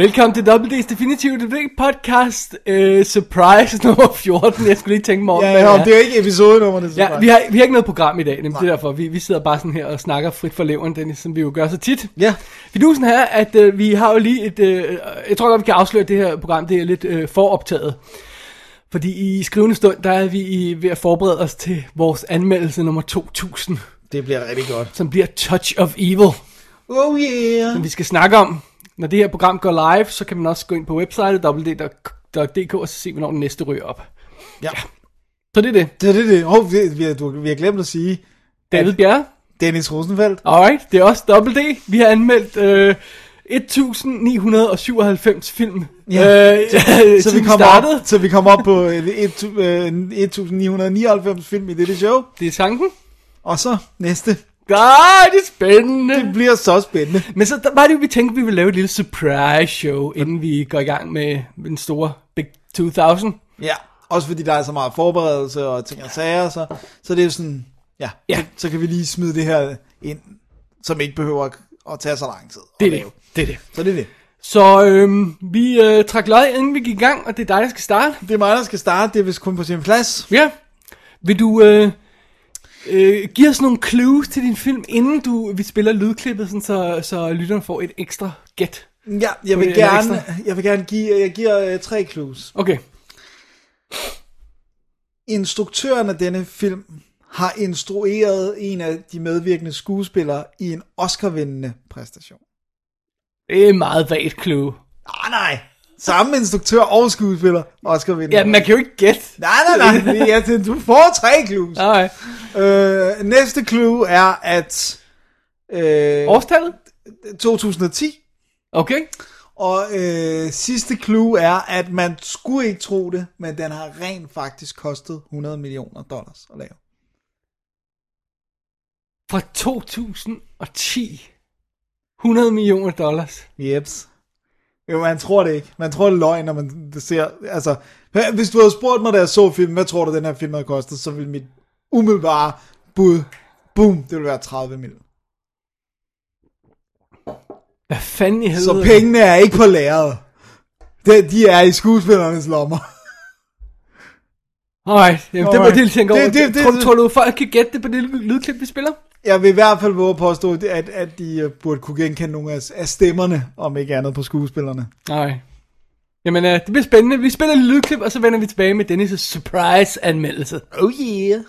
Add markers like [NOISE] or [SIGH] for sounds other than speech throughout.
Velkommen til WD's Definitive DVD podcast, uh, surprise nummer [LAUGHS] 14. Jeg skulle lige tænke mig om, Ja, ja, det det er jo ikke episodenummeret. Ja, vi har, vi har ikke noget program i dag, nemlig det er derfor. Vi, vi sidder bare sådan her og snakker frit for leveren, Dennis, som vi jo gør så tit. Ja. Fidusen her, at øh, vi har jo lige et... Øh, jeg tror godt, vi kan afsløre, at det her program det er lidt øh, foroptaget. Fordi i skrivende stund, der er vi i, ved at forberede os til vores anmeldelse nummer 2000, Det bliver rigtig godt. som bliver Touch of Evil, Oh yeah. som vi skal snakke om. Når det her program går live, så kan man også gå ind på websitet www.dk og så se, hvornår den næste ryger op. Ja. Så det er det. Det er det, det. Oh, vi, vi, har, du, vi har glemt at sige, David Bjerre. Dennis Rosenfeldt. Alright, det er også Double D. Vi har anmeldt øh, 1997 film. Ja. Øh, [LAUGHS] Så [LAUGHS] vi, kommer op, så vi kommer op på øh, et, øh, 1999 film i dette show. Det er tanken. Og så næste. Ah, det er spændende. Det bliver så spændende. Men så der var det jo, vi tænkte, vi ville lave et lille surprise show, inden vi går i gang med den store Big 2000. Ja. Også fordi der er så meget forberedelse og ting og sager, så, så det er jo sådan, ja, Ja. Så, så kan vi lige smide det her ind, som ikke behøver at, tage så lang tid. Det er det. Det er det. Så det er det. Så øhm, vi øh, trak løg, inden vi gik i gang, og det er dig, der skal starte. Det er mig, der skal starte. Det er vist kun på sin plads. Ja. Vil du øh, øh, give os nogle clues til din film, inden du vi spiller lydklippet, sådan, så, så lytteren får et ekstra gæt? Ja, jeg vil gerne, jeg vil gerne give, jeg giver uh, tre clues. Okay. Instruktøren af denne film har instrueret en af de medvirkende skuespillere i en Oscar-vindende præstation. Det er et meget vagt clue. Ah, nej. Samme instruktør og skuespiller, Oscar-vindende. Ja, man kan jo ikke gætte. Nej, nej, nej. Ja, det- du får tre clues. Nej. Øh, næste clue er, at øh, Årstallet? 2010. Okay. Og øh, sidste clue er, at man skulle ikke tro det, men den har rent faktisk kostet 100 millioner dollars at lave. Fra 2010. 100 millioner dollars. Jeps. Jo, man tror det ikke. Man tror det er løgn, når man ser... Altså, hvis du havde spurgt mig, da jeg så filmen, hvad tror du, den her film havde kostet, så ville mit umiddelbare bud, boom, det ville være 30 millioner. Hvad fanden i helvede? Så pengene er ikke på lageret. De, de er i skuespillernes lommer. Alright, jamen, det må Alright. jeg lige tænke over. Det- det- det- tror, du- tror du, folk kan gætte det på det lydklip, vi spiller? Jeg vil i hvert fald våge at påstå, at, at de øh, burde kunne genkende nogle af, af stemmerne, om ikke andet på skuespillerne. Nej. Jamen, uh, det bliver spændende. Vi spiller et lydklip, og så vender vi tilbage med Dennis' surprise-anmeldelse. Oh yeah.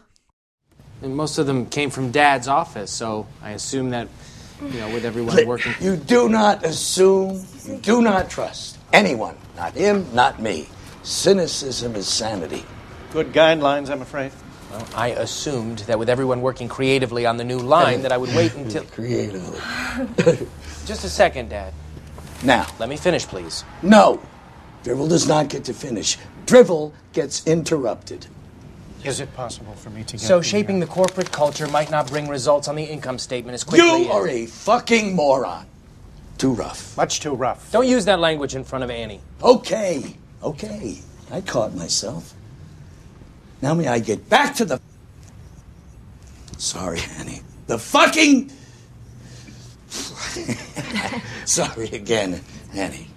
And most of them came from Dad's office, so I assume that, you know, with everyone working. You do not assume, you do not trust anyone. Not him, not me. Cynicism is sanity. Good guidelines, I'm afraid. I assumed that with everyone working creatively on the new line, that I would wait [LAUGHS] until. Creatively. [LAUGHS] [LAUGHS] Just a second, Dad. Now, Let me finish, please. no. Drivel does not get to finish. Drivel gets interrupted. Is it possible for me to get So, the, shaping uh, the corporate culture might not bring results on the income statement as quickly You as- are a fucking moron. Too rough. much too rough? Don't use that language in front of Annie. Okay, okay. I caught myself. Now may I get back to the. Sorry, Annie. The fucking. [LAUGHS] Sorry again, Annie.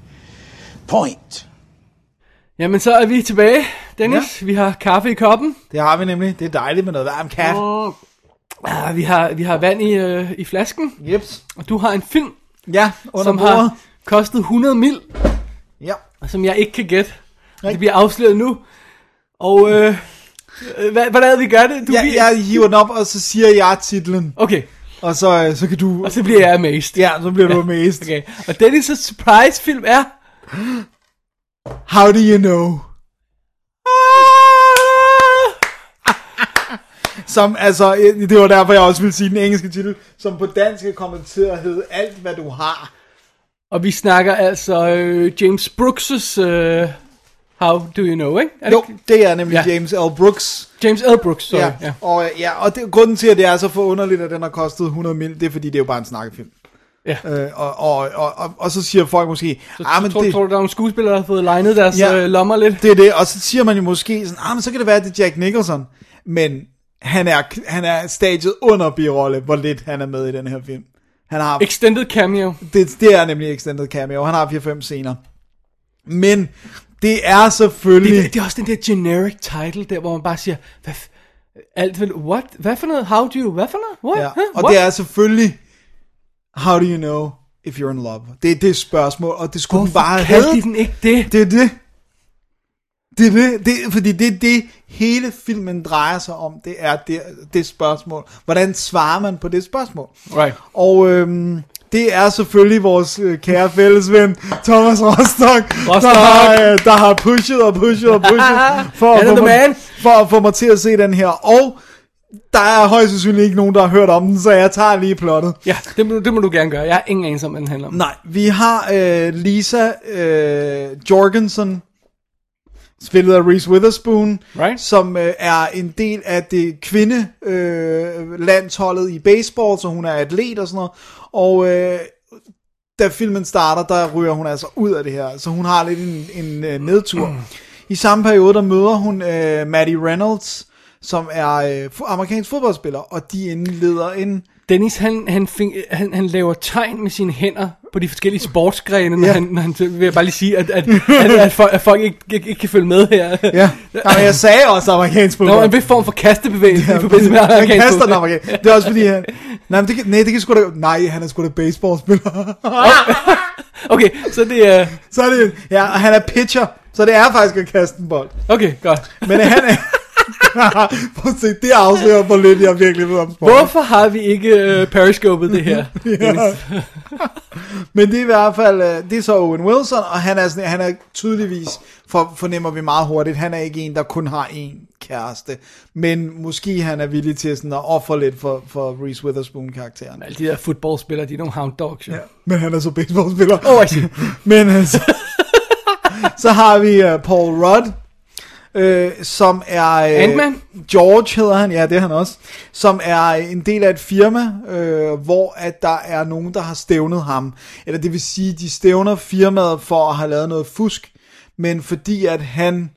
Point. Jamen, så er vi tilbage, Dennis. Ja. Vi har kaffe i koppen. Det har vi nemlig. Det er dejligt med noget varm kaffe. Og ah, vi, har, vi har vand i, øh, i flasken. Jeps. Og du har en film, Ja, under som bordet. har kostet 100 mil, Ja. og som jeg ikke kan gætte. Det bliver afsløret nu. Og øh, hvordan er det, vi gør det? Du ja, bliver- jeg hiver den op, og så siger jeg titlen. Okay, Og så, øh, så kan du... og så bliver jeg amazed. Ja, så bliver du amazed. Okay, og Dennis' surprise film er... How do you know? Som, altså, øh, det var derfor, jeg også ville sige den engelske titel, som på dansk er kommenteret hed Alt, hvad du har. Og vi snakker altså øh, James Brooks' øh, How Do You Know, ikke? Er det Jo, ikke? det er nemlig Ja. James L. Brooks. James L. Brooks, sorry. Ja, Ja. og, ja, og det, grunden til, at det er så forunderligt, at den har kostet 100 mil, det er, fordi det er jo bare en snakkefilm. ja. Øh, og, og, og, og, og så siger folk måske, Så, ah, men tror, det, tror du, der er nogle skuespillere, der har fået legnet deres Ja. øh, lommer lidt? det er det, og så siger man jo måske sådan, ah, men så kan det være, at det er Jack Nicholson, men han er, han er stadiet under birolle, hvor lidt han er med i den her film. Han har, Extended cameo. det, det er nemlig extended cameo, han har 4-5 scener. Men det er selvfølgelig... Det, det er også den der generic title der, hvor man bare siger, hvad, alt what? Hvad for noget? How do you? Hvad for noget? What? Ja, Huh? og What? det er selvfølgelig, how do you know if you're in love? Det er det spørgsmål, og det skulle Hvorfor bare have de den ikke det? Det er det. Det er det, det, fordi det er det, hele filmen drejer sig om. Det er det, det spørgsmål. Hvordan svarer man på det spørgsmål? Right. Og øhm, det er selvfølgelig vores øh, kære fællesven, Thomas Rostock, Rostock. Der, har, øh, der har pushet og pushet og pushet [LAUGHS] for, er at få mig, for at få mig til at se den her. Og der er højst sandsynligt ikke nogen, der har hørt om den, så jeg tager lige plottet. Ja, det må, det må du gerne gøre. Jeg har ingen anelse om, hvad den handler om. Nej, vi har øh, Lisa øh, Jorgensen, spillet af Reese Witherspoon, Right. som øh, er en del af det kvinde øh, landsholdet i baseball, så hun er atlet og sådan noget. Og øh, da filmen starter, der ryger hun altså ud af det her, så hun har lidt en, en øh, nedtur. [CLEARS THROAT] I samme periode, der møder hun øh, Maddie Reynolds, som er øh, amerikansk fodboldspiller, og de indleder en Dennis, han, han, fing, han, han laver tegn med sine hænder på de forskellige [LAUGHS] sportsgrene, når, Ja. han, når han, vil jeg bare lige sige, at, at, at, at, folk, at folk ikke, ikke, ikke kan følge med her. Ja, Jamen, jeg sagde også amerikansk Der fodbold. var en vis form for kastebevægelse ja, i forbindelse med han amerikansk kaster den amerikansk. Det er også fordi, han... Nej, men det kan, nej, det kan sgu da... Nej, han er sgu da baseballspiller. [LAUGHS] Okay, så det er... så er det... Ja, og han er pitcher. Så det er faktisk at kaste en bold. Okay, godt. Men han er... [LAUGHS] [LAUGHS] Prøv at se, det afslører hvor lidt jeg virkelig ved om sport. Hvorfor har vi ikke uh, periscopet det her? [LAUGHS] [LAUGHS] Men det er i hvert fald, øh, det er så Owen Wilson, og han er, sådan, han er tydeligvis, for, fornemmer vi meget hurtigt, han er ikke en, der kun har én kæreste. Men måske han er villig til sådan at ofre lidt for, for Reese Witherspoon-karakteren. Alle de der fodboldspillere, de er nogle hound dogs. Ja. Men han er så baseballspiller. Oh, I see. Men altså, så har vi uh, Paul Rudd, øh, som er... Øh, Ant-Man? George hedder han, ja det er han også. Som er en del af et firma, øh, hvor at der er nogen, der har stævnet ham. Eller det vil sige, de stævner firmaet for at have lavet noget fusk. Men fordi at han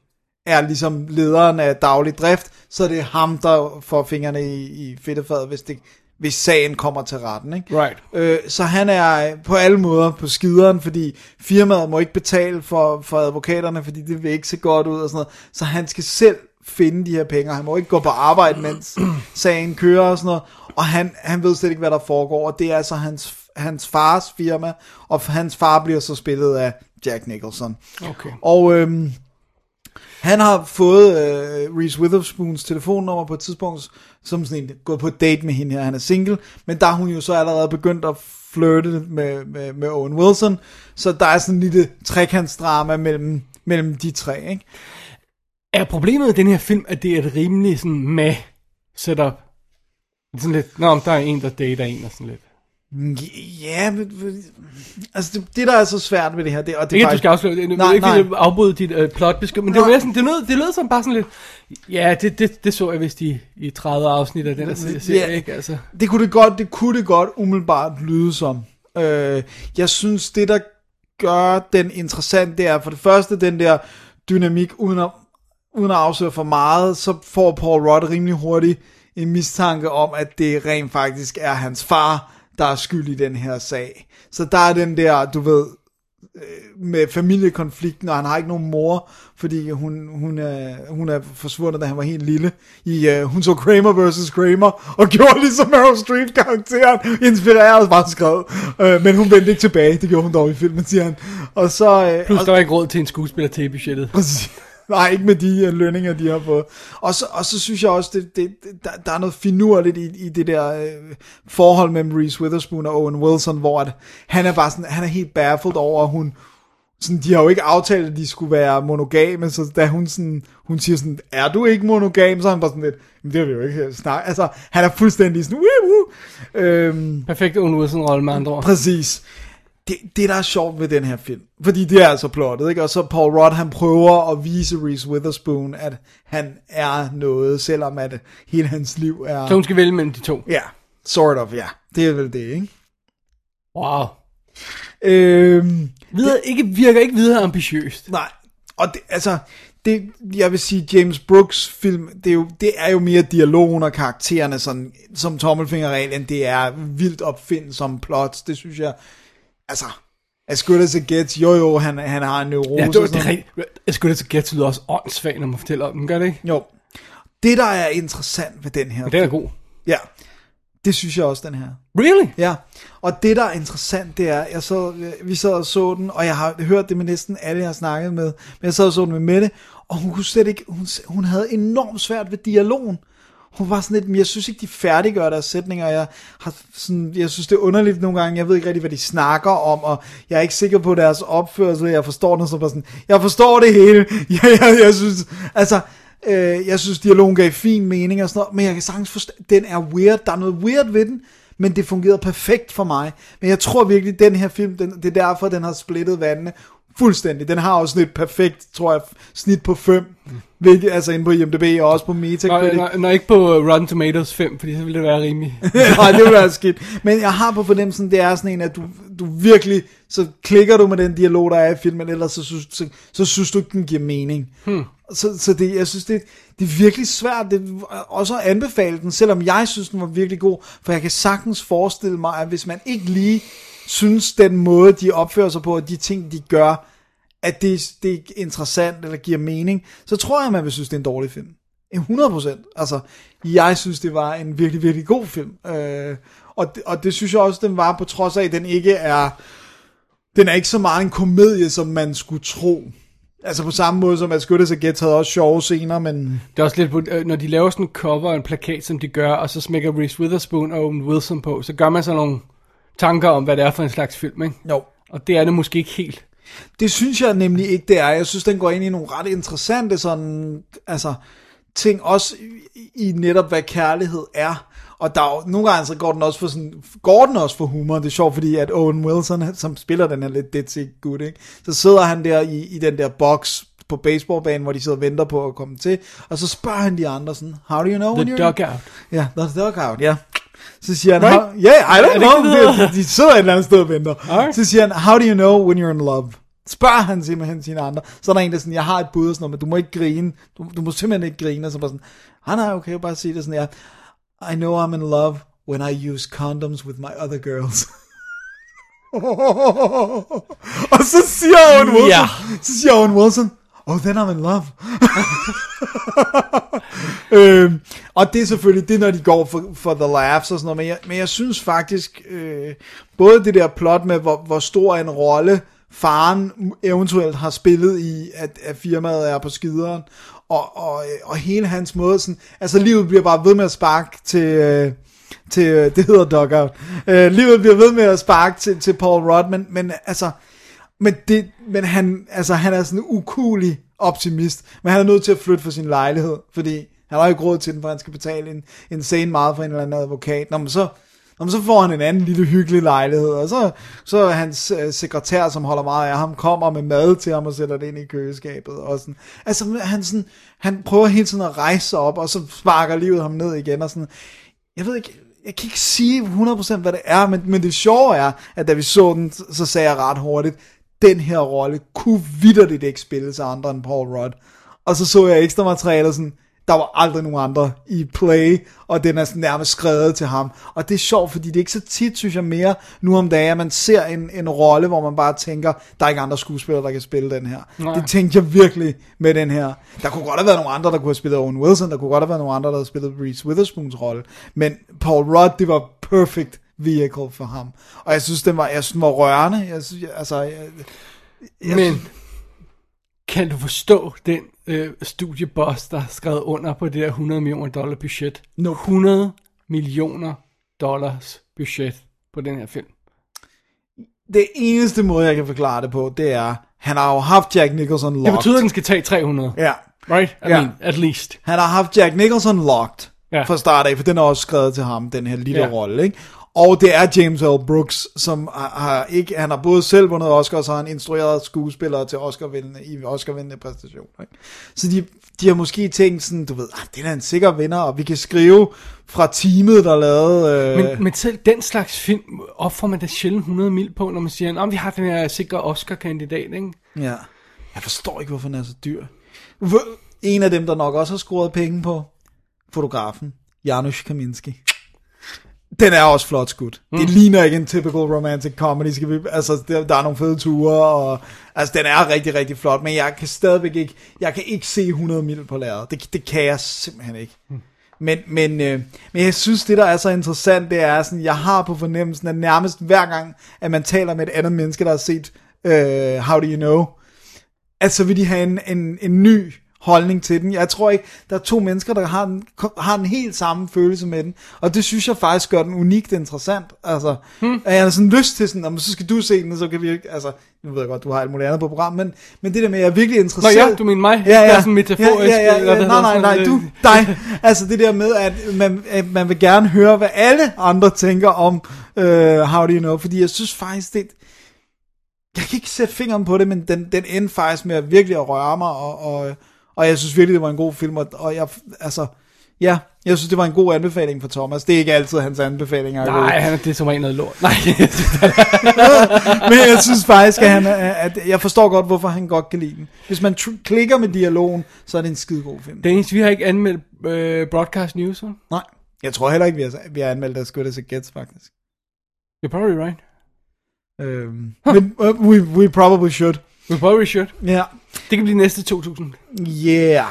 er ligesom lederen af daglig drift, så er det ham, der får fingrene i, i fedtefadet, hvis, det, hvis sagen kommer til retten. Ikke? Right. Øh, så han er på alle måder på skideren, fordi firmaet må ikke betale for, for advokaterne, fordi det vil ikke se godt ud og sådan noget. Så han skal selv finde de her penge, han må ikke gå på arbejde, mens [CLEARS THROAT] sagen kører og sådan noget. Og han, han ved slet ikke, hvad der foregår, og det er altså hans, hans fars firma, og hans far bliver så spillet af Jack Nicholson. Okay. Og øhm, han har fået øh, Reese Witherspoons telefonnummer på et tidspunkt, som sådan en, gået på et date med hende her, han er single, men der er hun jo så allerede begyndt at flirte med, med, med Owen Wilson, så der er sådan en lille trekantsdrama mellem, mellem de tre, ikke? Er problemet i den her film, at det er et rimelig sådan med setup? Sådan lidt, nå, der er en, der dater en og sådan lidt. Ja, men, altså det, det, der er så svært ved det her, det, og det er ikke, du skal afsløre det. Nej, nej, ikke, nej. fordi afbryde dit uh, plotbeskriv, men det var Nej. sådan, det lød, det lød som bare sådan lidt, ja, det, det, det så jeg vist i, i 30 afsnit af den her serie, Ja. ikke? Altså. det kunne det godt, det kunne det godt umiddelbart lyde som. Øh, jeg synes, det der gør den interessant, det er for det første den der dynamik, uden at, uden at afsløre for meget, så får Paul Rudd rimelig hurtigt en mistanke om, at det rent faktisk er hans far, der er skyld i den her sag. Så der er den der, du ved, øh, med familiekonflikten, og han har ikke nogen mor, fordi hun, hun, er, hun er forsvundet, da han var helt lille. I, uh, hun så Kramer vs. Kramer, og [LAUGHS] gjorde ligesom Meryl Streep-karakteren, inspireret og bare skrevet. Uh, men hun vendte ikke tilbage, det gjorde hun dog i filmen, siger han. Og så... Uh, Plus, og, der var ikke råd til en skuespiller til budgettet. Præcis. Nej, ikke med de uh, lønninger, de har fået. Og så, og så synes jeg også, det, det, der, der er noget finurligt i, i det der øh, forhold mellem Reese Witherspoon og Owen Wilson, hvor at han er bare sådan, han er helt baffled over, at hun, sådan, de har jo ikke aftalt, at de skulle være monogame, så da hun sådan, hun siger sådan, er du ikke monogam? Så er han bare sådan lidt, men det har vi jo ikke snakket. Altså, han er fuldstændig sådan, woo, woo. Øhm, Perfekt Owen Wilson-rolle med andre ord. Præcis. Det, det der er sjovt ved den her film, fordi det er altså plottet, ikke? Og så Paul Rudd, han prøver at vise Reese Witherspoon, at han er noget, selvom at hele hans liv er... Så hun skal vælge mellem de to. Ja, sort of, ja. Det er vel det, ikke? Wow. Øhm, Videre, ikke, virker ikke videre ambitiøst. nej, og det, altså, det, jeg vil sige, James Brooks film, det er jo, det er jo mere dialogen og karaktererne, sådan, som tommelfingerregel, end det er vildt opfindsomme plots, det synes jeg, altså, as good as it gets, jo jo, han, han har en neurose. Ja, det, var, det er rigtigt. Jeg skulle da til gætte, lyder også åndssvagt, når man fortæller om den, gør det ikke? Jo. Det, der er interessant ved den her, Men den er god. ja, det synes jeg også, den her. Really? Ja, og det, der er interessant, det er, jeg så, vi sad og så den, og jeg har hørt det med næsten alle, jeg har snakket med, men jeg sad og så den med Mette, og hun kunne slet ikke, hun, hun havde enormt svært ved dialogen. Hun var sådan lidt, men jeg synes ikke, de færdiggør deres sætninger, jeg, har sådan, jeg synes, det er underligt nogle gange, jeg ved ikke rigtig, hvad de snakker om, og jeg er ikke sikker på deres opførsel, jeg forstår den, så bare sådan, jeg forstår det hele, [LAUGHS] jeg, jeg, jeg synes, altså, øh, jeg synes, dialogen gav fin mening og sådan noget, men jeg kan sagtens forstå, den er weird, der er noget weird ved den, men det fungerede perfekt for mig. Men jeg tror virkelig, den her film, den, det er derfor, den har splittet vandene fuldstændig. Den har også sådan et perfekt, tror jeg, snit på 5, hvilket, altså inde på IMDb og også på Metacritic. nå, nå, ikke på uh, Rotten Tomatoes 5, fordi så ville det være rimeligt. [LAUGHS] Nej, det vil være skidt. Men jeg har på fornemmelsen, det er sådan en, at du, du virkelig, så klikker du med den dialog, der er i filmen, ellers så, synes- så, så synes du ikke, den giver mening. Hmm. Så, så det, jeg synes, det, det er virkelig svært det, også at anbefale den, selvom jeg synes, den var virkelig god, for jeg kan sagtens forestille mig, at hvis man ikke lige synes, den måde, de opfører sig på, og de ting, de gør, at det, det er interessant, eller giver mening, så tror jeg, man vil synes, det er en dårlig film. 100%. Altså, jeg synes, det var en virkelig, virkelig god film. Øh, og, det, og det synes jeg også, den var, på trods af, at den ikke er... Den er ikke så meget en komedie, som man skulle tro. Altså på samme måde som at Skyttes og Gets havde også sjove scener, men... Det er også lidt, øh, når de laver sådan en cover og en plakat, som de gør, og så smækker Reese Witherspoon og Owen Wilson på, så gør man sådan nogle tanker om, hvad det er for en slags film, ikke? Jo. Og det er det måske ikke helt. Det synes jeg nemlig ikke, det er. Jeg synes, den går ind i nogle ret interessante sådan, altså, ting, også i, i netop, hvad kærlighed er. Og der er nogle gange så går den også for sådan, går den også for humor. Det er sjovt, fordi at Owen Wilson, som spiller den her lidt ditzy gut, ikke? Så sidder han der i, i den der box på baseballbanen, hvor de sidder og venter på at komme til, og så spørger han de andre sådan, how do you know when The. Dugout. Ja, the dugout, ja. Så siger han, Right? how, yeah, I don't know, det, de, de sidder et eller andet sted og venter. Alright. Så siger han, how do you know when you're in love? Spørger han simpelthen sine andre. Så er der en, der er sådan, jeg har et bud og sådan noget, men du må ikke grine. Du, du må simpelthen ikke grine. Og så bare sådan, han er okay, bare sige det sådan, ja. I know I'm in love when I use condoms with my other girls. [LAUGHS] og så siger Owen Wilson, Ja. så siger Owen Wilson, oh, then I'm in love. [LAUGHS] øhm, og det er selvfølgelig det, når de går for, for the laughs og sådan noget, men jeg, men jeg synes faktisk, øh, både det der plot med, hvor, hvor stor en rolle faren eventuelt har spillet i, at, at firmaet er på skideren, og, og, øh, og hele hans måde, sådan, altså livet bliver bare ved med at sparke til... Øh, til, øh, det hedder Dugout. Øh, livet bliver ved med at sparke til, til Paul Rudd, men, men altså, men, det, men han, altså, han er sådan en ukulig optimist, men han er nødt til at flytte fra sin lejlighed, fordi han har ikke råd til den, for han skal betale en, en scene meget for en eller anden advokat. Nå, men så, nå, men så får han en anden lille hyggelig lejlighed, og så, så er hans øh, sekretær, som holder meget af ham, kommer med mad til ham og sætter det ind i køleskabet. Og sådan. Altså, han, sådan, han prøver hele tiden at rejse sig op, og så sparker livet ham ned igen, og sådan. Jeg ved ikke, jeg kan ikke sige 100% hvad det er, men, men det sjove er, at da vi så den, så sagde jeg ret hurtigt, den her rolle kunne vidderligt ikke spilles af andre end Paul Rudd. Og så så jeg ekstra materialer sådan, der var aldrig nogen andre i play, og den er sådan nærmest skrevet til ham. Og det er sjovt, fordi det er ikke så tit, synes jeg mere, nu om dagen, at man ser en, en rolle, hvor man bare tænker, der er ikke andre skuespillere, der kan spille den her. Nej. Det tænkte jeg virkelig med den her. Der kunne godt have været nogle andre, der kunne have spillet Owen Wilson, der kunne godt have været nogle andre, der havde spillet Reese Witherspoons rolle. Men Paul Rudd, det var perfect vehicle for ham. Og jeg synes, den var, jeg synes, den var rørende. Jeg synes, jeg, altså, jeg, jeg, Men kan du forstå den øh, studieboss, der har skrevet under på det der 100 millioner dollar budget? No. 100 millioner dollars budget på den her film. det eneste måde, jeg kan forklare det på, det er, han har jo haft Jack Nicholson locked. Det betyder, at den skal tage 300. Ja. Right? I Ja. mean, at least. Han har haft Jack Nicholson locked Ja. fra start af, for den er også skrevet til ham, den her lille ja. rolle, ikke? Og det er James L. Brooks, som har, har ikke, han har både selv vundet Oscar, og så har han instrueret skuespillere til Oscar-vindende, i Oscar-vindende præstation. Ikke? Så de, de har måske tænkt sådan, du ved, ah, det er en sikker vinder, og vi kan skrive fra teamet, der lavede... Øh, Men, men selv den slags film opfor man da sjældent 100 mil på, når man siger, om vi har den her sikre Oscar-kandidat, ikke? Ja. Jeg forstår ikke, hvorfor den er så dyr. En af dem, der nok også har scoret penge på fotografen, Janusz Kaminski. Den er også flot skudt. Mm. Det ligner ikke en typical romantic comedy. Skal vi, altså, der, der er nogle fede ture, og altså, den er rigtig, rigtig flot, men jeg kan stadigvæk ikke, jeg kan ikke se 100 mil på lærredet. Det, det kan jeg simpelthen ikke. Mm. Men, men, øh, men jeg synes, det der er så interessant, det er sådan, jeg har på fornemmelsen, at nærmest hver gang, at man taler med et andet menneske, der har set øh, How Do You Know, at så vil de have en, en, en ny holdning til den. Jeg tror ikke, der er to mennesker, der har den, har den helt samme følelse med den, og det synes jeg faktisk gør den unikt interessant. Altså, hmm. at jeg har sådan lyst til sådan, "Nå, så skal du se den, og så kan vi ikke, altså, nu ved jeg godt, du har alt muligt andet på programmet, men, men det der med, at jeg er virkelig Nå interesseret. ja, du mener mig? Ja, ja. er sådan metaforisk, Ja, ja, ja, hvad ja. Nej, nej, nej, du, dig. Altså det der med, at man, at man vil gerne høre, hvad alle andre tænker om uh, How Do You Know, fordi jeg synes faktisk, det, jeg kan ikke sætte fingeren på det, men den, den endte faktisk med at virkelig at røre mig, og, og, og jeg synes virkelig, det var en god film, og, og jeg, altså, ja, jeg synes, det var en god anbefaling for Thomas. Det er ikke altid hans anbefalinger. er. Nej, han det er som rent noget lort. Nej, [LAUGHS] Men jeg synes faktisk, at, han at jeg forstår godt, hvorfor han godt kan lide den. Hvis man tr- klikker med dialogen, så er det en skide god film. Dennis, vi har ikke anmeldt øh, Broadcast News, vel? Nej, jeg tror heller ikke, vi har, vi har anmeldt As Good As It Gets, faktisk. You're probably right. Øhm, men uh, we, we probably should. We probably should. Ja. Det kan blive næste 2000. Yeah.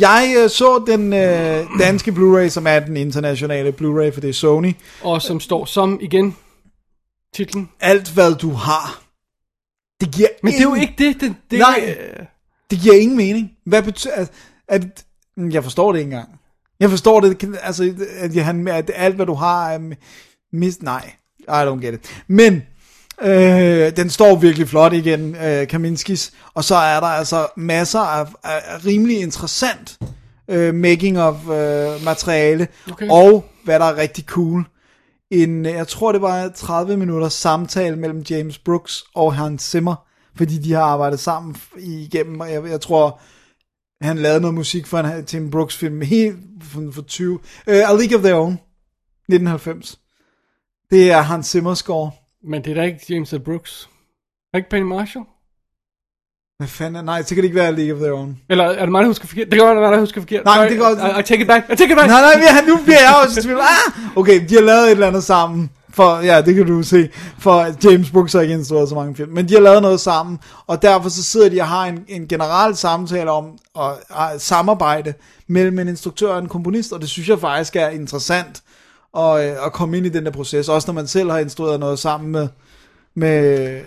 Jeg øh, så den øh, danske Blu-ray, som er den internationale Blu-ray, for det er Sony. Og som står som, igen, titlen. Alt hvad du har. Det giver Men det er jo ingen- ikke det. det, det Nej. øh, Det giver ingen mening. Hvad betyder... At, at, jeg forstår det ikke engang. Jeg forstår det, altså, at, han, at alt, hvad du har, er mist... Nej, I don't get it. Men, øh, den står virkelig flot igen, øh, Kaminskis. Og så er der altså masser af, af, rimelig interessant øh, making of øh, materiale. Okay. Og, hvad der er rigtig cool, en, øh, jeg tror det var 30 minutters samtale mellem James Brooks og Hans Zimmer, fordi de har arbejdet sammen igennem, og jeg, jeg tror, han lavede noget musik for en, en Brooks film helt for, for 20. Uh, A League of Their Own, 1990. Det er Hans Zimmer score. Men det er da ikke James L. Brooks. Er det ikke Penny Marshall? Hvad fanden nej, så kan det ikke være League of Their Own. Eller er det mig, der husker forkert? Det kan være, der husker forkert. Nej, Sorry, det kan godt- I, I take it back. I take it back. Nej, nej, ja, nu bliver jeg også tvivl. Ah! Okay, de har lavet et eller andet sammen. For, ja, det kan du se. For James Brooks har ikke instrueret så mange film. Men de har lavet noget sammen. Og derfor så sidder de og har en, en generel samtale om og, og samarbejde mellem en instruktør og en komponist. Og det synes jeg faktisk er interessant at, øh, at komme ind i den der proces. Også når man selv har instrueret noget sammen med, med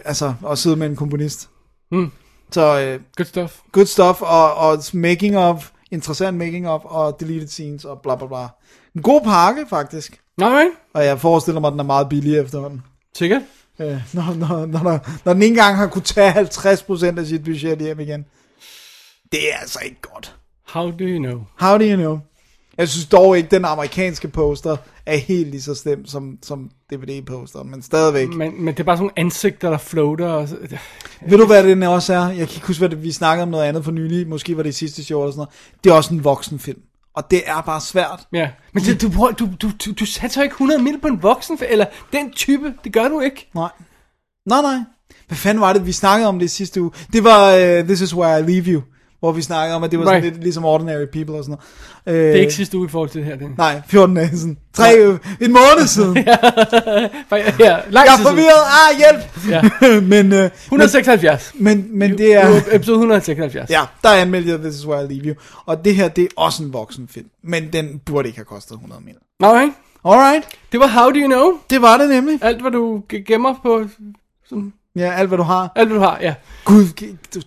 altså at sidde med en komponist. Mm. Så øh, Good stuff. good stuff, og, og making of, interessant making of, og deleted scenes, og bla bla bla. En god pakke, faktisk. Alright. Og jeg forestiller mig, at den er meget billig efterhånden. Sikkert. Øh, når, når, når, når, når den ikke engang har kunne tage 50% af sit budget hjem igen. Det er altså ikke godt. How do you know? How do you know? Jeg synes dog ikke, den amerikanske poster er helt lige så slem som, som DVD-posteren, men stadigvæk. Men, men det er bare sådan nogle ansigter, der floater. Og Ved du, hvad den også er? Jeg kan ikke huske, hvad det, vi snakkede om noget andet for nylig. Måske var det i sidste show eller sådan noget. Det er også en voksenfilm. Og det er bare svært. ja. Men det, du, du, du, du, du satser ikke 100 mil på en voksen, eller den type. Det gør du ikke. Nej. Nej, nej. Hvad fanden var det, vi snakkede om det sidste uge? Det var uh, This Is Where I Leave You. Hvor vi snakkede om, at det var sådan Right. lidt ligesom Ordinary People og sådan noget. Uh, Det er ikke sidste uge i forhold til det her. Det. Nej, 14 dage siden. Tre, øh, en måned siden. [LAUGHS] jeg Ja, lang er tid siden. forvirret. Ah, hjælp. Ja. [LAUGHS] men, uh, 176. men, men det er... Er episode 176. Ja, der anmeldte jeg This Is Where I Leave You. Og det her, det er også en voksenfilm. Men den burde ikke have kostet 100 mil. Alright. Alright, Det var How Do You Know. det var det nemlig. Alt, hvad du ge- gemmer på... Som, Ja, alt hvad du har. alt, hvad du har, ja. Gud,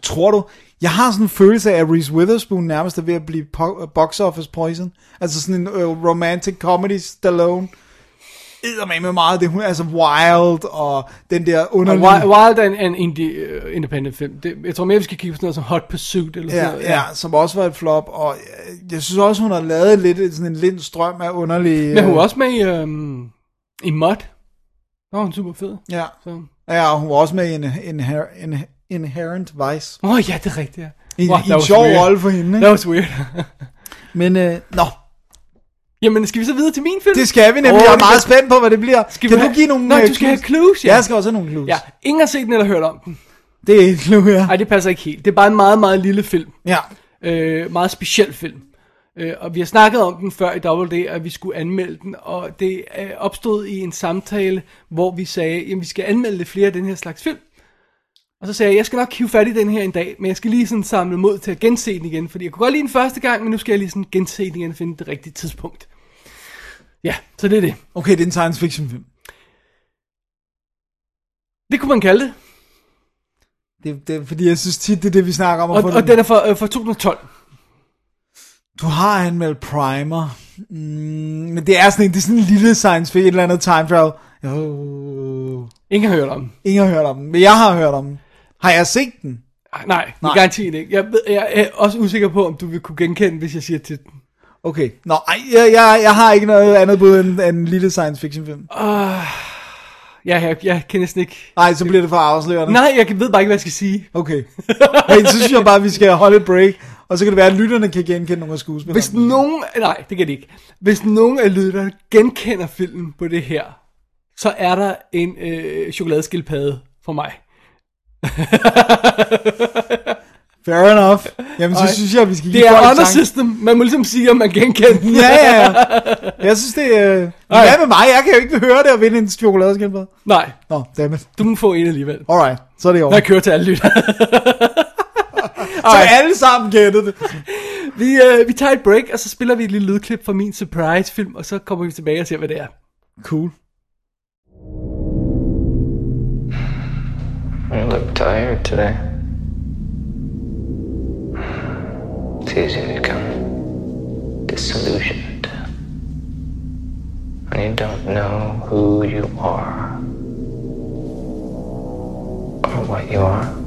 tror du... Jeg har sådan en følelse af, at Reese Witherspoon nærmest er ved at blive po- box office poison. Altså sådan en uh, romantic comedy Stallone. Eddermame med meget det, hun altså Wild og den der underlige... Wild, Wild er en, en indie, uh, independent film. Det, jeg tror mere, vi skal kigge på sådan noget som Hot Pursuit. Eller sådan Ja, noget. ja, som også var et flop, og jeg, jeg synes også, hun har lavet lidt sådan en lind strøm af underlige... Men hun øh, er også med i, um, i Mud. Nå, hun er super fed. Ja. Så. Ja, og hun var også med i en, en, en, Inherent Vice. Åh, oh, ja, det er rigtigt, ja. En, Wow, that en sjov rolle for hende, That ikke? was weird. [LAUGHS] Men, øh, nå, Jamen, skal vi så videre til min film? det skal vi nemlig. Åh, jeg er meget kan- spændt på, hvad det bliver. Skal kan vi du have- give nogle Nej, øh, du skal have clues, ja. Jeg skal også have nogle clues. Ja, ingen har set den eller hørt om den. Det er et clue, ja. Nej, det passer ikke helt. Det er bare en meget, meget lille film. Ja. Øh, meget speciel film. Øh, og vi har snakket om den før i Double D, at vi skulle anmelde den, og det øh, opstod i en samtale, hvor vi sagde, at vi skal anmelde flere af den her slags film. Og så sagde jeg, jeg skal nok hive fat i den her en dag, men jeg skal lige sådan samle mod til at gense den igen, fordi jeg kunne godt lide den første gang, men nu skal jeg lige sådan gense den igen og finde det rigtige tidspunkt. Ja, så det er det. Okay, det er en science fiction film. Det kunne man kalde det. Det, det fordi, jeg synes tit, det er det, vi snakker om. Og, og den er fra, øh, fra 2012. Du har anmeldt Primer. Mm, men det er sådan en, det er sådan en lille science fiction, et eller andet time travel. Oh. Ingen har hørt om den. Ingen har hørt om den, men jeg har hørt om den. Har jeg set den? Ej, Nej, Nej. Garantiet ikke. Jeg, ved, jeg er også usikker på, om du vil kunne genkende, hvis jeg siger til den. Okay. Nå, ej, jeg, jeg, jeg har ikke noget andet bud end, end en lille science fiction film. Ja, jeg, jeg kan næsten ikke... Nej, så bliver det for afslørende. Nej, jeg ved bare ikke, hvad jeg skal sige. Okay. hey, så synes jeg bare, at vi skal holde et break. Og så kan det være, at lytterne kan genkende nogle af skuespillerne. Hvis nogen... Nej, det kan det ikke. Hvis nogen af lytterne genkender filmen på det her, så er der en øh, chokoladeskildpadde for mig. [LAUGHS] Fair enough. Jamen, så Ej. synes jeg, vi skal give Det er honor system. Man må ligesom sige, om man genkender den. Ja, ja, ja. Jeg synes, det er... Øh... Hvad med mig? Jeg kan jo ikke høre det og vinde en chokoladeskildpadde. Nej, Nå, dammit. du må få en alligevel. Alright, så er det over. Når jeg kører til alle lytter. [LAUGHS] Så alle sammen gættede det. vi, øh, vi tager et break, og så spiller vi et lille lydklip fra min surprise-film, og så kommer vi tilbage og ser, hvad det er. Cool. You look tired today. It's easy to become disillusioned when you don't know who you are or what you are.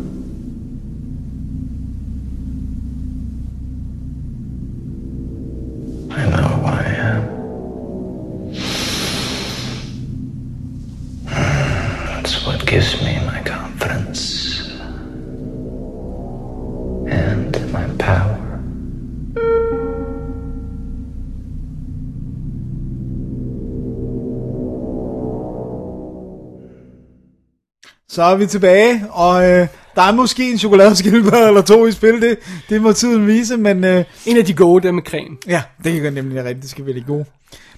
Så er vi tilbage, og øh, der er måske en chokoladeskildpadde eller to i spil, det, det må tiden vise, men øh, En af de gode, der med creme. ja, det kan nemlig være rigtigt, det skal være det gode.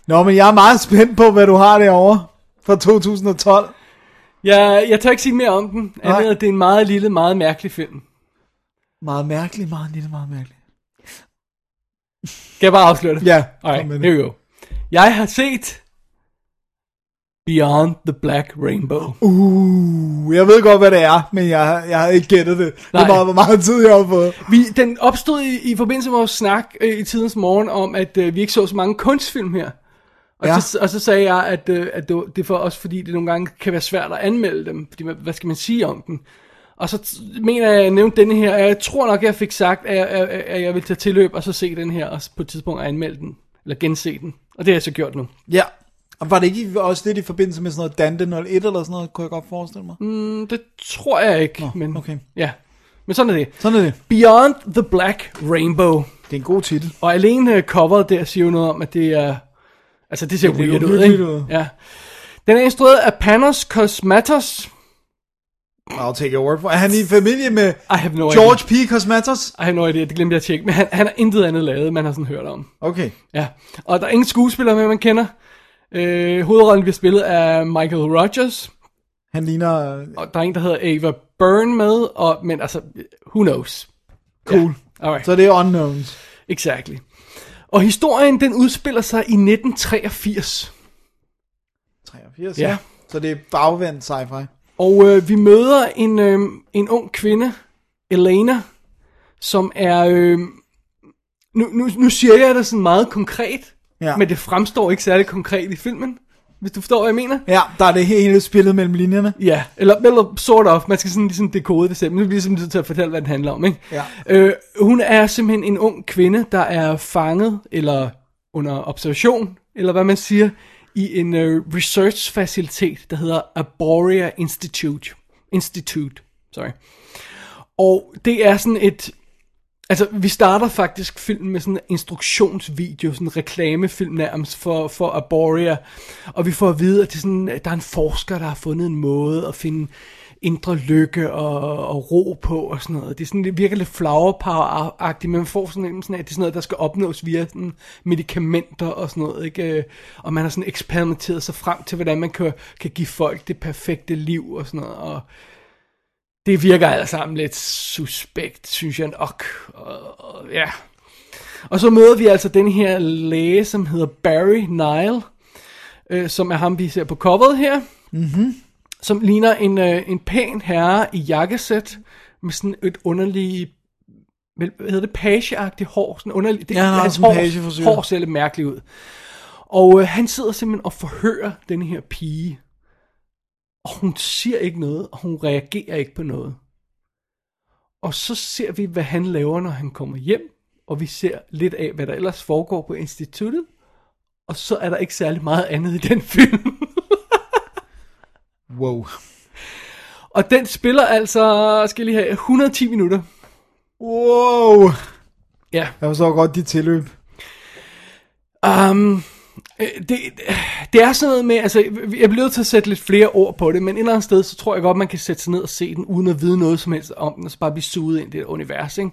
Nå, men jeg er meget spændt på, hvad du har derovre fra 2012. Jeg, jeg tør ikke sige mere om den, andet Nej. end at det er en meget lille, meget mærkelig film. Meget mærkeligt, meget lille, meget mærkeligt. Skal jeg bare afsløre det? Ja, Alright, kom med here det. we go. Jeg har set Beyond the Black Rainbow. Uh, jeg ved godt, hvad det er, men jeg, jeg har ikke gættet det. Det Nej. er meget, hvor meget tid jeg har fået. Vi, den opstod i, i forbindelse med vores snak øh, i tidens morgen om, at øh, vi ikke så så mange kunstfilm her. Og, Ja. så, og så sagde jeg, at, øh, at det, var- det er for også fordi, det nogle gange kan være svært at anmelde dem. Fordi, hvad skal man sige om den? Og så mener jeg, at jeg nævnte denne her, og jeg tror nok, jeg fik sagt, at jeg, at, at jeg vil tage tilløb og så se den her, og på et tidspunkt anmelde den, eller gense den. Og det har jeg så gjort nu. Ja. Og var det ikke også lidt i forbindelse med sådan noget Dante 01 eller sådan noget, kunne jeg godt forestille mig? Mm, det tror jeg ikke, Nå, men okay. ja. Men sådan er det. Sådan er det. Beyond the Black Rainbow. Det er en god titel. Og alene øh, coveret der siger jo noget om, at det er... Altså, det ser Det weird ud, ikke? ud. Ja. Den er instrueret af Panos Cosmatos. I'll take your word for Er han i familie med I have no George P. Cosmatos? idea. I have no idea, det glemte jeg at tjekke. Men han, han har intet andet lavet, man har sådan hørt om. Okay. Ja. Og der er ingen skuespillere med, man kender. Øh, hovedrollen bliver spillet af Michael Rogers. Han ligner... Og der er en, der hedder Ava Byrne med. Og, men altså, who knows? Cool. Ja. Alright. Så det er unknowns. Exactly. Og historien, den udspiller sig i 1983. 83, Ja. ja. Så det er bagvendt sci-fi. Og øh, vi møder en, øh, en ung kvinde, Elena, som er... Øh, nu, nu, nu siger jeg det sådan meget konkret, Ja. men det fremstår ikke særlig konkret i filmen, hvis du forstår, hvad jeg mener. Ja, der er det hele spillet mellem linjerne. Ja, eller, eller sort of. Man skal sådan ligesom dekode det selv. Men nu bliver nødt til at fortælle, hvad den handler om. Ikke? Ja. Øh, hun er simpelthen en ung kvinde, der er fanget eller under observation, eller hvad man siger, i en øh, research facilitet, der hedder Arborea Institute. Institute, sorry. Og det er sådan et... Altså, vi starter faktisk filmen med sådan en instruktionsvideo, sådan en reklamefilm nærmest for, for Arborea. Og vi får at vide, at det er sådan, at der er en forsker, der har fundet en måde at finde indre lykke og, og ro på og sådan noget. Det er sådan, det virker lidt flower power-agtigt, men man får sådan, en, sådan, at det er sådan noget, der skal opnås via sådan medicamenter og sådan noget, ikke? Øh, og man har sådan eksperimenteret sig frem til, hvordan man kan, kan give folk det perfekte liv og sådan noget, og det virker alt sammen lidt suspekt, synes jeg nok. Og, og, ja. Og så møder vi altså den her læge, som hedder Barry Nile, øh, som er ham, vi ser på coveret her. Mm-hmm. Som ligner en, øh, en pæn herre i jakkesæt, med sådan et underligt, hvad hedder det, pageagtigt hår. Sådan underligt, det, Ja, hans hår, hår ser lidt mærkeligt ud. Og øh, han sidder simpelthen og forhører den her pige. Og hun siger ikke noget, og hun reagerer ikke på noget. Og så ser vi, hvad han laver, når han kommer hjem. Og vi ser lidt af, hvad der ellers foregår på instituttet. Og så er der ikke særlig meget andet i den [LAUGHS] film. Wow. og den spiller altså, skal jeg lige have, 110 minutter. Wow. Ja. Jeg forstår godt de tilløb. Um, det, det er sådan noget med, altså, jeg bliver nødt til at sætte lidt flere ord på det, men et eller andet sted, så tror jeg godt, man kan sætte sig ned og se den, uden at vide noget som helst om den, og så bare blive suget ind i det univers, ikke?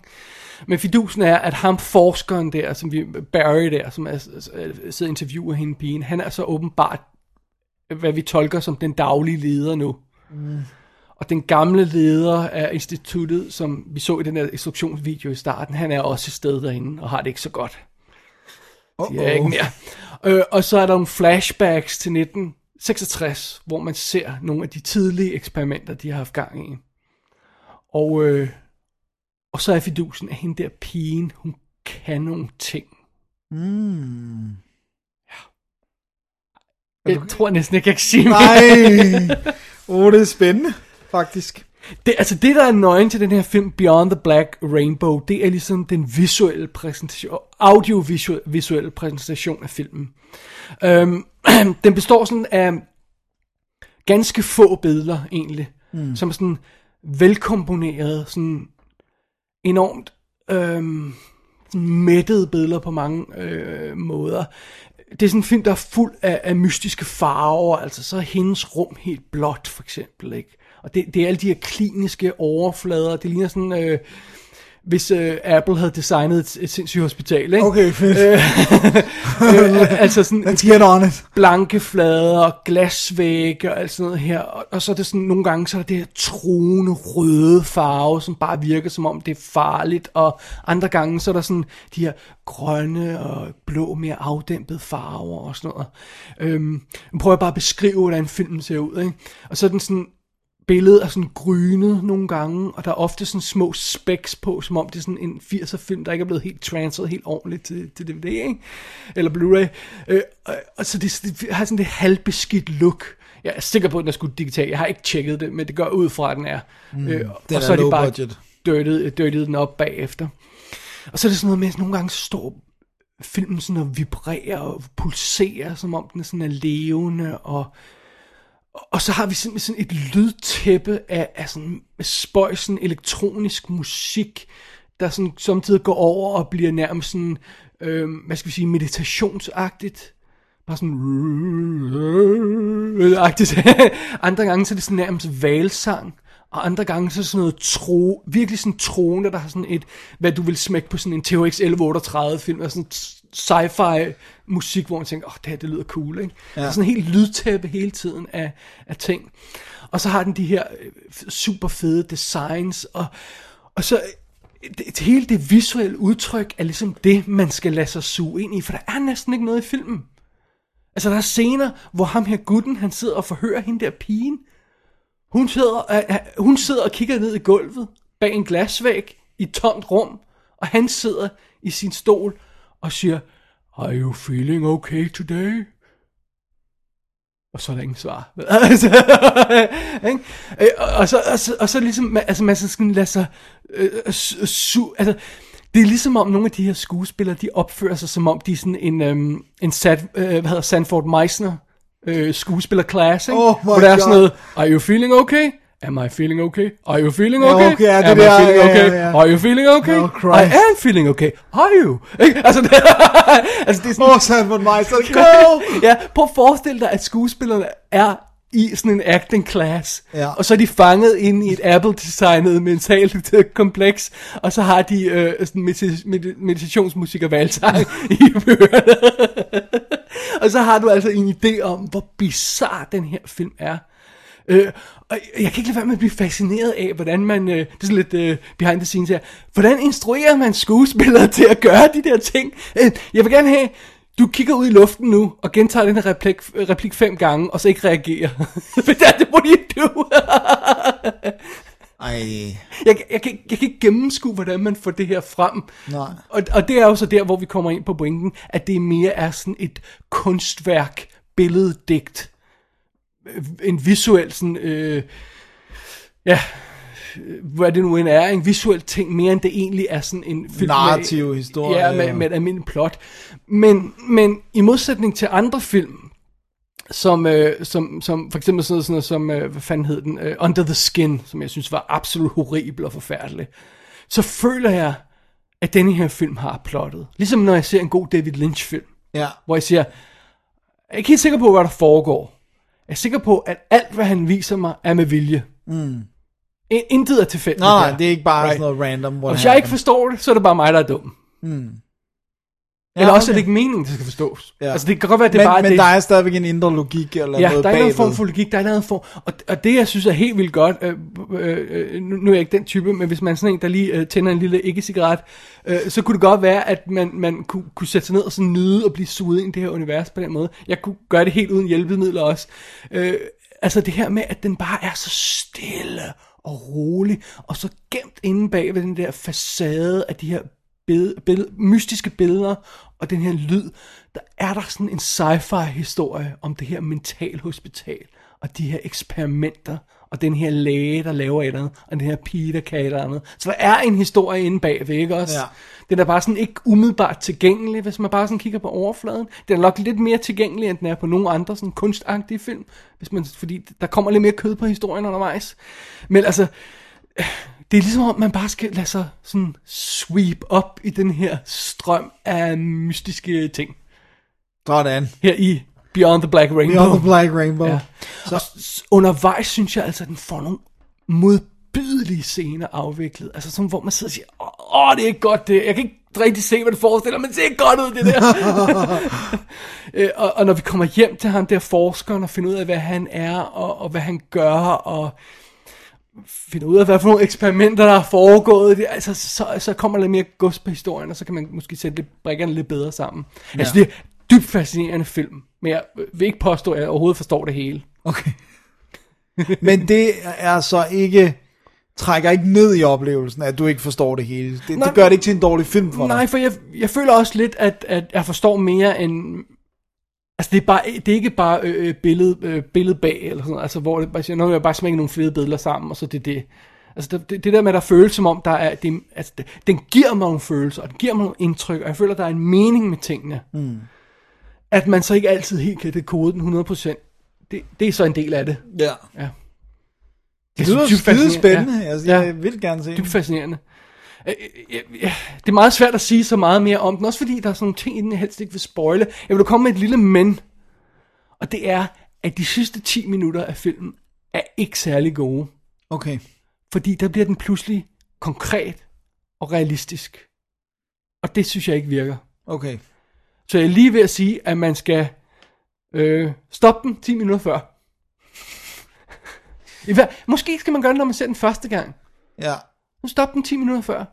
Men fidusen er, at ham forskeren der, som vi, Barry der, som er, sidder og interviewer hende pigen, han er så åbenbart, hvad vi tolker som den daglige leder nu. Mm. Og den gamle leder af instituttet, som vi så i den der instruktionsvideo i starten, han er også et sted derinde, og har det ikke så godt. De er ikke mere. Øh, og så er der nogle flashbacks til 1966, hvor man ser nogle af de tidlige eksperimenter, de har haft gang i. Og, øh, og så er fidusen, at hende der pigen, hun kan nogle ting. Mm. Jeg tror næsten ikke, jeg kan sige mere. Nej. Åh, oh, det er spændende, faktisk. Det, altså det, der er nøgen til den her film, Beyond the Black Rainbow, det er ligesom den visuelle præsentation, audiovisuelle visuelle præsentation af filmen. Øhm, [CLEARS THROAT] den består sådan af ganske få billeder, egentlig, mm. som er sådan velkomponerede, sådan enormt øhm, mættede billeder på mange øh, måder. Det er sådan en film, der er fuld af, af mystiske farver, altså så er hendes rum helt blåt, for eksempel, ikke? Og det, det er alle de her kliniske overflader, det ligner sådan, øh, hvis øh, Apple havde designet et, et sindssygt hospital, ikke? Okay, fedt. Øh, [LAUGHS] altså sådan Let's get on it. blanke flader og glasvægge og alt sådan noget her. Og, og så er det sådan, nogle gange så er det her truende røde farve, som bare virker som om det er farligt. Og andre gange så er der sådan de her grønne og blå, mere afdæmpede farver og sådan noget. Øhm, nu prøver jeg bare at beskrive, hvordan filmen ser ud. Ikke? Og så er den sådan billedet er sådan grynet nogle gange, og der er ofte sådan små specks på, som om det er sådan en 80'er film, der ikke er blevet helt transferet helt ordentligt til, til DVD, ikke? Eller Blu-ray. Øh, og, og så det, det har sådan det halvbeskidt look. Jeg er sikker på, at den er skudt digitalt. Jeg har ikke tjekket det, men det går ud fra, at den er. Mm, øh, og så er de low bare budget. dirtet, dirtet den op bagefter. Og så er det sådan noget med, at nogle gange står filmen sådan og vibrerer og pulserer, som om den er sådan er levende, og og så har vi simpelthen sådan et lydtæppe af, af sådan spøjsen elektronisk musik, der sådan samtidig går over og bliver nærmest sådan, øh, hvad skal vi sige, meditationsagtigt. Bare sådan agtigt. [LAUGHS] Andre gange så er det sådan nærmest valsang. Og andre gange så er det sådan noget tro, virkelig sådan troende, der har sådan et, hvad du vil smække på sådan en THX 1138 film, og sådan sci-fi musik, hvor man tænker, åh, oh, det her, det lyder cool, ikke? Ja. Der er sådan en helt lydtæppe hele tiden af, af ting. Og så har den de her øh, super fede designs, og, og så det, det, hele det visuelle udtryk er ligesom det, man skal lade sig suge ind i, for der er næsten ikke noget i filmen. Altså, der er scener, hvor ham her gutten, han sidder og forhører hende der pigen. Hun sidder, uh, hun sidder og kigger ned i gulvet bag en glasvæg i et tomt rum, og han sidder i sin stol og siger, Are you feeling okay today? Og så er der ingen svar. [LAUGHS] Altså, ikke? Øh, og, så, og, så, og så ligesom, altså man skal sådan lade sig øh, su, su, altså, det er ligesom om nogle af de her skuespillere, de opfører sig som om de er sådan en, øhm, en sat, øh, hvad hedder Sanford Meisner øh, skuespiller-class, ikke? Oh my Hvor der er sådan noget, are you feeling okay? Am I feeling okay? Are you feeling Ja, okay? okay, ja, det Am der, I feeling okay? ja, ja. Are you feeling okay? Oh, I am feeling okay. Are you? Ikke? Altså, det, [LAUGHS] altså, det er sådan, Åh, Sanford Meister, go! ja, prøv at forestille dig, at skuespillerne er i sådan en acting class, Ja. og så er de fanget inde i et Apple-designet mentalt kompleks, og så har de øh, sådan medita- med- meditationsmusik og valgsang [LAUGHS] i ørerne. [LAUGHS] og så har du altså en idé om, hvor bizarre den her film er. Øh, og jeg kan ikke lade være med at blive fascineret af, hvordan man, øh, det er sådan lidt øh, behind the scenes her, hvordan instruerer man skuespillere [LAUGHS] til at gøre de der ting? Øh, jeg vil gerne have, du kigger ud i luften nu, og gentager den her replik, replik fem gange, og så ikke reagerer. [LAUGHS] What det må de do? Ej, jeg, jeg, kan, ikke- jeg kan ikke gennemskue, hvordan man får det her frem. Nej. Og, og det er jo så der, hvor vi kommer ind på pointen, at det mere er sådan et kunstværk, billeddigt, en visuel sådan, øh, ja, øh, hvad det nu end er, en visuel ting, mere end det egentlig er sådan en film Narrativ med, historie, Ja, med, med et almindeligt plot. Men, men i modsætning til andre film, som, øh, som, som for eksempel sådan noget som, øh, hvad fanden hed den, øh, Under the Skin, som jeg synes var absolut horribel og forfærdelig, så føler jeg, at denne her film har plottet. Ligesom når jeg ser en god David Lynch-film, ja. hvor jeg siger, jeg er ikke helt sikker på, hvad der foregår. Jeg er sikker på, at alt, hvad han viser mig, er med vilje. Mm. Intet er tilfældigt. Nej, det er ikke bare Right. sådan noget random. Og hvis jeg ikke forstår det, så er det bare mig, der er dum. Ja, Eller også er okay. det ikke meningen, det skal forstås. Ja. Altså det kan godt være, at det men, bare men det. der er stadigvæk en indre logik eller Ja, noget der er en form for logik, der er en form, og, og det jeg synes er helt vildt godt, øh, øh, øh, nu, nu er jeg ikke den type, men hvis man er sådan en, der lige øh, tænder en lille ikke-cigaret, øh, så kunne det godt være, at man, man kunne, kunne sætte sig ned og sådan nyde og blive suget ind i det her univers på den måde. Jeg kunne gøre det helt uden hjælpemidler også. Øh, altså det her med, at den bare er så stille og rolig, og så gemt inde bag ved den der facade af de her billed, billed, mystiske billeder og den her lyd, der er der sådan en sci-fi historie om det her mentalhospital og de her eksperimenter og den her læge, der laver et eller andet, og den her pige, der kan et eller andet. Så der er en historie inde bagved, ikke også? Ja. Den er bare sådan ikke umiddelbart tilgængelig, hvis man bare sådan kigger på overfladen. Den er nok lidt mere tilgængelig, end den er på nogle andre sådan kunstagtige film, hvis man, fordi der kommer lidt mere kød på historien undervejs. Men altså, det er ligesom om, man bare skal lade sig sådan sweep op i den her strøm af mystiske ting. Sådan. Her i Beyond the Black Rainbow. Beyond the Black Rainbow. Ja. Og s- undervejs synes jeg altså, at den får nogle modbydelige scener afviklet. Altså sådan, hvor man sidder og siger, åh, åh, det er godt det. Jeg kan ikke rigtig se, hvad det forestiller, men det ser godt ud, det der. [LAUGHS] Øh, og, og når vi kommer hjem til ham der forskeren, og finder ud af, hvad han er, og, og hvad han gør, og finder ud af, hvad for nogle eksperimenter, der er foregået, det, altså, så, så kommer der lidt mere gods på historien, og så kan man måske sætte lidt, brikkerne lidt bedre sammen. Ja. Altså, det er dybt fascinerende film, men jeg vil ikke påstå, at jeg overhovedet forstår det hele. Okay. [LAUGHS] Men det er så ikke trækker ikke ned i oplevelsen, at du ikke forstår det hele. Det, Nej, det gør det ikke til en dårlig film for dig. Nej, for jeg, jeg føler også lidt, at, at jeg forstår mere end... Altså, det er, bare, det er ikke bare øh, billede, øh, billede bag, eller sådan noget, altså, hvor det bare siger, nu vil jeg bare smække nogle fede billeder sammen, og så det er det. Altså, det, det, det der med, at der føles som om, der er, det, altså, det, den giver mig nogle følelser, og den giver mig nogle indtryk, og jeg føler, der er en mening med tingene. Mm. At man så ikke altid helt kan dekode den 100%, det, det er så en del af det. Ja. Ja. Det lyder dybt skide spændende. Ja. Altså, Ja. jeg vil gerne se dybt fascinerende. Øh, øh, Det er meget svært at sige så meget mere om den, også fordi der er sådan nogle ting i den, jeg helst ikke vil spoile. Jeg vil komme med et lille men, og det er, at de sidste 10 minutter af filmen er ikke særlig gode, Okay. fordi der bliver den pludselig konkret og realistisk. Og det synes jeg ikke virker. Okay. Så jeg er lige ved at sige, at man skal øh, stoppe den 10 minutter før. I hver, måske skal man gøre det, når man ser den første gang. Ja. Nu stop den 10 minutter før.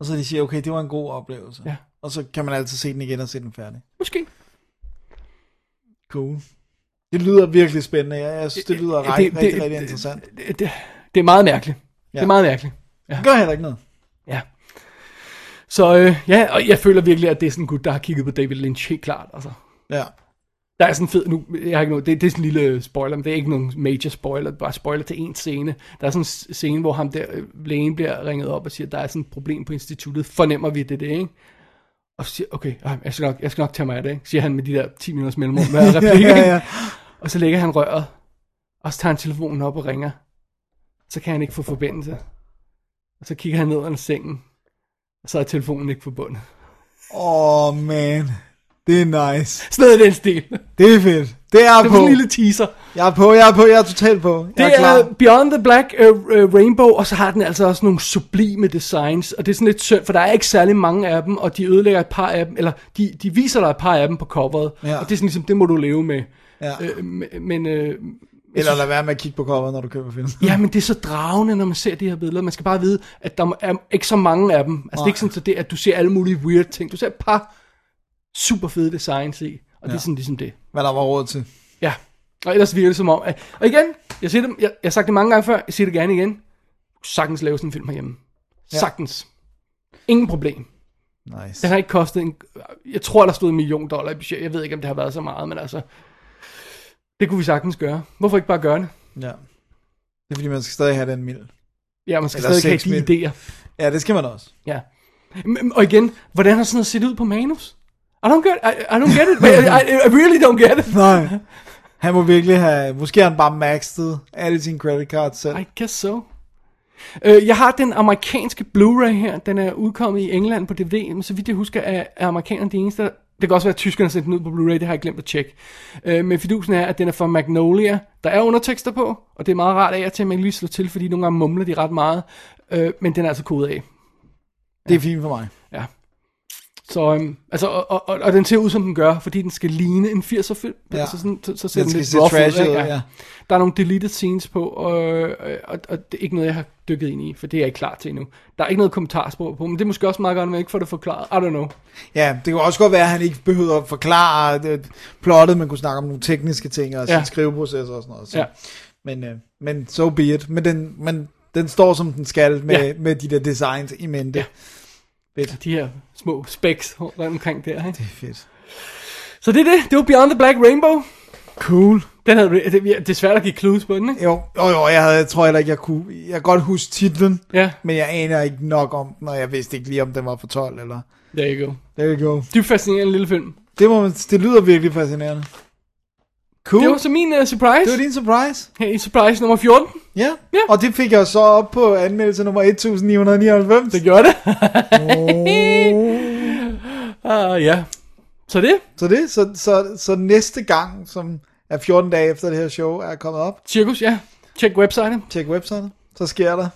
Og så de siger, okay, det var en god oplevelse. Ja. Og så kan man altid se den igen og se den færdig. Måske. Cool. Det lyder virkelig spændende. Jeg, jeg synes, det lyder Det- rigtig, det- rigtig, rigtig interessant. Det, det, det er meget mærkeligt. Ja. Det er meget mærkeligt. Det gør heller ikke noget. Ja. Så øh, ja, og jeg føler virkelig, at det er sådan en gut, der har kigget på David Lynch helt klart. Altså. Ja. Der er sådan en fed, nu, jeg har ikke noget, det, det er sådan en lille spoiler, men det er ikke nogen major spoiler, bare spoiler til en scene. Der er sådan en scene, hvor ham der, øh, lægen bliver ringet op og siger, der er sådan et problem på instituttet, fornemmer vi det, det ikke? Og så siger okay, jeg skal, nok, jeg skal nok tage mig af det, ikke? siger han med de der 10 minutters mellemrum. Hver [LAUGHS] replik, ja, ja. Og så lægger han røret, og så tager han telefonen op og ringer. Så kan han ikke få forbindelse. Og så kigger han ned under sengen, og så er telefonen ikke forbundet. Åh, oh, man. Det er nice. Sådan noget i den stil. Det er fedt. Det er Det på. en lille teaser. Jeg er på, jeg er på, jeg er totalt på. Jeg Det er klar. er Beyond the Black uh, uh, Rainbow, og så har den altså også nogle sublime designs, og det er sådan lidt synd, for der er ikke særlig mange af dem, og de ødelægger et par af dem, eller de, de viser dig et par af dem på coveret, Ja. og det er sådan ligesom, det må du leve med. Ja. Øh, men, øh, Eller lad være med at kigge på cover, når du køber film. ja, men det er så dragende, når man ser de her billeder. Man skal bare vide, at der er ikke så mange af dem. Altså, det er ikke sådan, så det, at du ser alle mulige weird ting. Du ser et par super fede designs i, og det er sådan ligesom det. Hvad der var råd til. Ja, og ellers virker det som om, at, og igen, jeg, siger det, jeg, jeg har sagt det mange gange før, jeg siger det gerne igen, sagtens lave sådan en film herhjemme. Sagtens. Ingen problem. Nice. Den har ikke kostet en, jeg tror der stod en million dollar i budget, jeg ved ikke om det har været så meget, men altså, det kunne vi sagtens gøre. Hvorfor ikke bare gøre det? Ja. Det er fordi, man skal stadig have den mild. Ja, man skal Eller stadig have de mil. idéer. Ja, det skal man også. Ja. Og igen, hvordan har sådan noget set ud på manus? I don't get, I, I don't get it. I, I, really don't get it. Nej. Han må virkelig have... Måske har han bare maxed alle sine credit cards selv. I guess so. Øh, jeg har den amerikanske Blu-ray her. Den er udkommet i England på DVD, men så vidt jeg husker, er, er amerikanerne de eneste. Det kan også være, at tyskerne har sendt den ud på Blu-ray, det har jeg glemt at tjekke. Øh, men fidusen er, at den er fra Magnolia. Der er undertekster på, og det er meget rart af og til, at man lige slår til, fordi nogle gange mumler de ret meget. Øh, men den er altså kodet af. Det er fint for mig. Ja. Så, øhm, altså, og, og, og, den ser ud, som den gør, fordi den skal ligne en 80'er film. Ja. Altså sådan, så, så ser Den den, lidt rough ud, ja. Der er nogle deleted scenes på, og, og, og det er ikke noget, jeg har dykket ind i, for det er jeg ikke klar til endnu. Der er ikke noget kommentarspor på, men det er måske også meget godt, at man ikke får det forklaret. I don't know. Ja, det kan også godt være, at han ikke behøver at forklare det, plottet, men kunne snakke om nogle tekniske ting og Ja. sin skriveproces og sådan noget. Så. Ja. Men, øh, men so be it. Men den, men den står, som den skal, med, Ja. med de der designs i mente. Ja. Fedt. De her små specks rundt omkring der. Ikke? Det er fedt. Så det er det. Det var Beyond the Black Rainbow. Cool. Den havde, det, det er svært at give clues på den, ikke? Jo, jo, jo jeg, havde, jeg tror heller ikke, jeg kunne... Jeg kan godt huske titlen, Ja, men jeg aner ikke nok om den, og jeg vidste ikke lige, om den var for 12, eller... there you go. There you go. Dybt fascinerende lille film. Det, må man, det lyder virkelig fascinerende. Cool. Det var så min uh, surprise. det var din surprise. Her i surprise nummer 14. Ja. Ja. Og det fik jeg så op på anmeldelse nummer 1999. Det gjorde det. [LAUGHS] Ah, ja. Så det, Så det, så, så, så næste gang, som er 14 dage efter det her show er kommet op, cirkus, ja. Tjek websitet. tjek websitet, så sker der.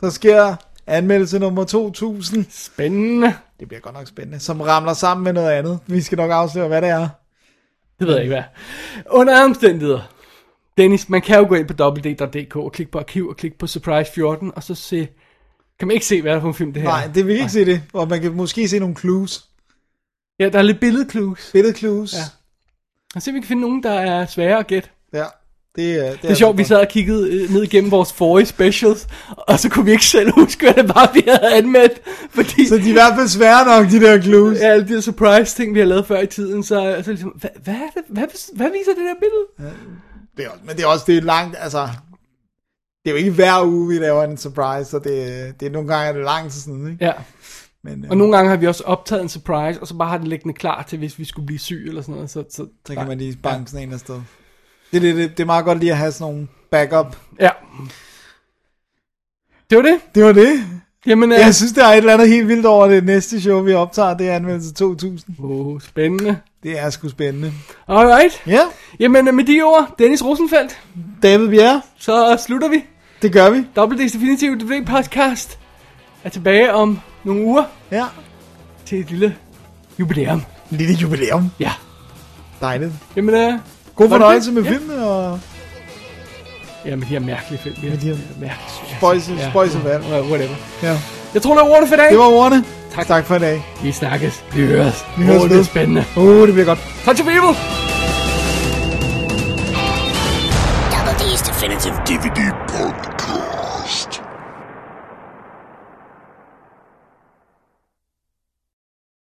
Så sker anmeldelse nummer 2000. Spændende. Det bliver godt nok spændende. Som ramler sammen med noget andet. Vi skal nok afsløre, hvad det er. Det ved jeg ikke, hvad. Under omstændigheder. Dennis, man kan jo gå ind på www.dk og klikke på arkiv og klikke på Surprise 14, og så se... Kan man ikke se, hvad der er for en film, det her Nej, det vil ikke se det. Og man kan måske se nogle clues. Ja, der er lidt billedclues. Billedclues. Ja. Og se, om vi kan finde nogen, der er svære at gætte. ja. Det, er, det, Det er sjovt, vi sad og kiggede øh, ned igennem vores forrige specials, og så kunne vi ikke selv huske, hvad det var, vi havde anmeldt. Fordi Så de er i hvert fald svære nok, de der clues. ja, alle de surprise ting, vi har lavet før i tiden, så, så ligesom, hvad, hvad, er det? hvad, hvad viser det der billede? Det er, også- men det er også det er langt, altså... Det er jo ikke hver uge, vi laver en surprise, så det, det er nogle gange er det lang tid siden, ikke? Ja, Men, øh, og nogle gange har vi også optaget en surprise, og så bare har den liggende klar til, hvis vi skulle blive syg eller sådan noget. Så, så, så kan man lige banke sådan en afsted. Det, det, det, det er meget godt lige at have sådan nogle backup. Ja. Det var det. Det var det. Jamen, øh, Jeg synes, der er et eller andet helt vildt over det næste show, vi optager. Det er anmeldelse 2000. oh, spændende. Det er sgu spændende. Alright. Ja, Jamen, øh, med de ord, Dennis Rosenfeldt, David Bjerre, så slutter vi. det gør vi. Double D's Definitive DVD podcast er tilbage om nogle uger Ja, til et lille jubilæum. lille jubilæum. Ja. Dejligt. Jamen, øh, God fornøjelse med Ja. filmene og ja, med de her mærkelige film. Med de her mærkelige spøjse, spøjse valg. Whatever. Ja. Jeg tror, det var ordene for i dag. Det var ordene. Tak. tak for i dag. Vi snakkes. Vi høres. Vi høres Åh, det er spændende. Uh, det bliver godt. Touch of Evil. Double D's Definitive DVD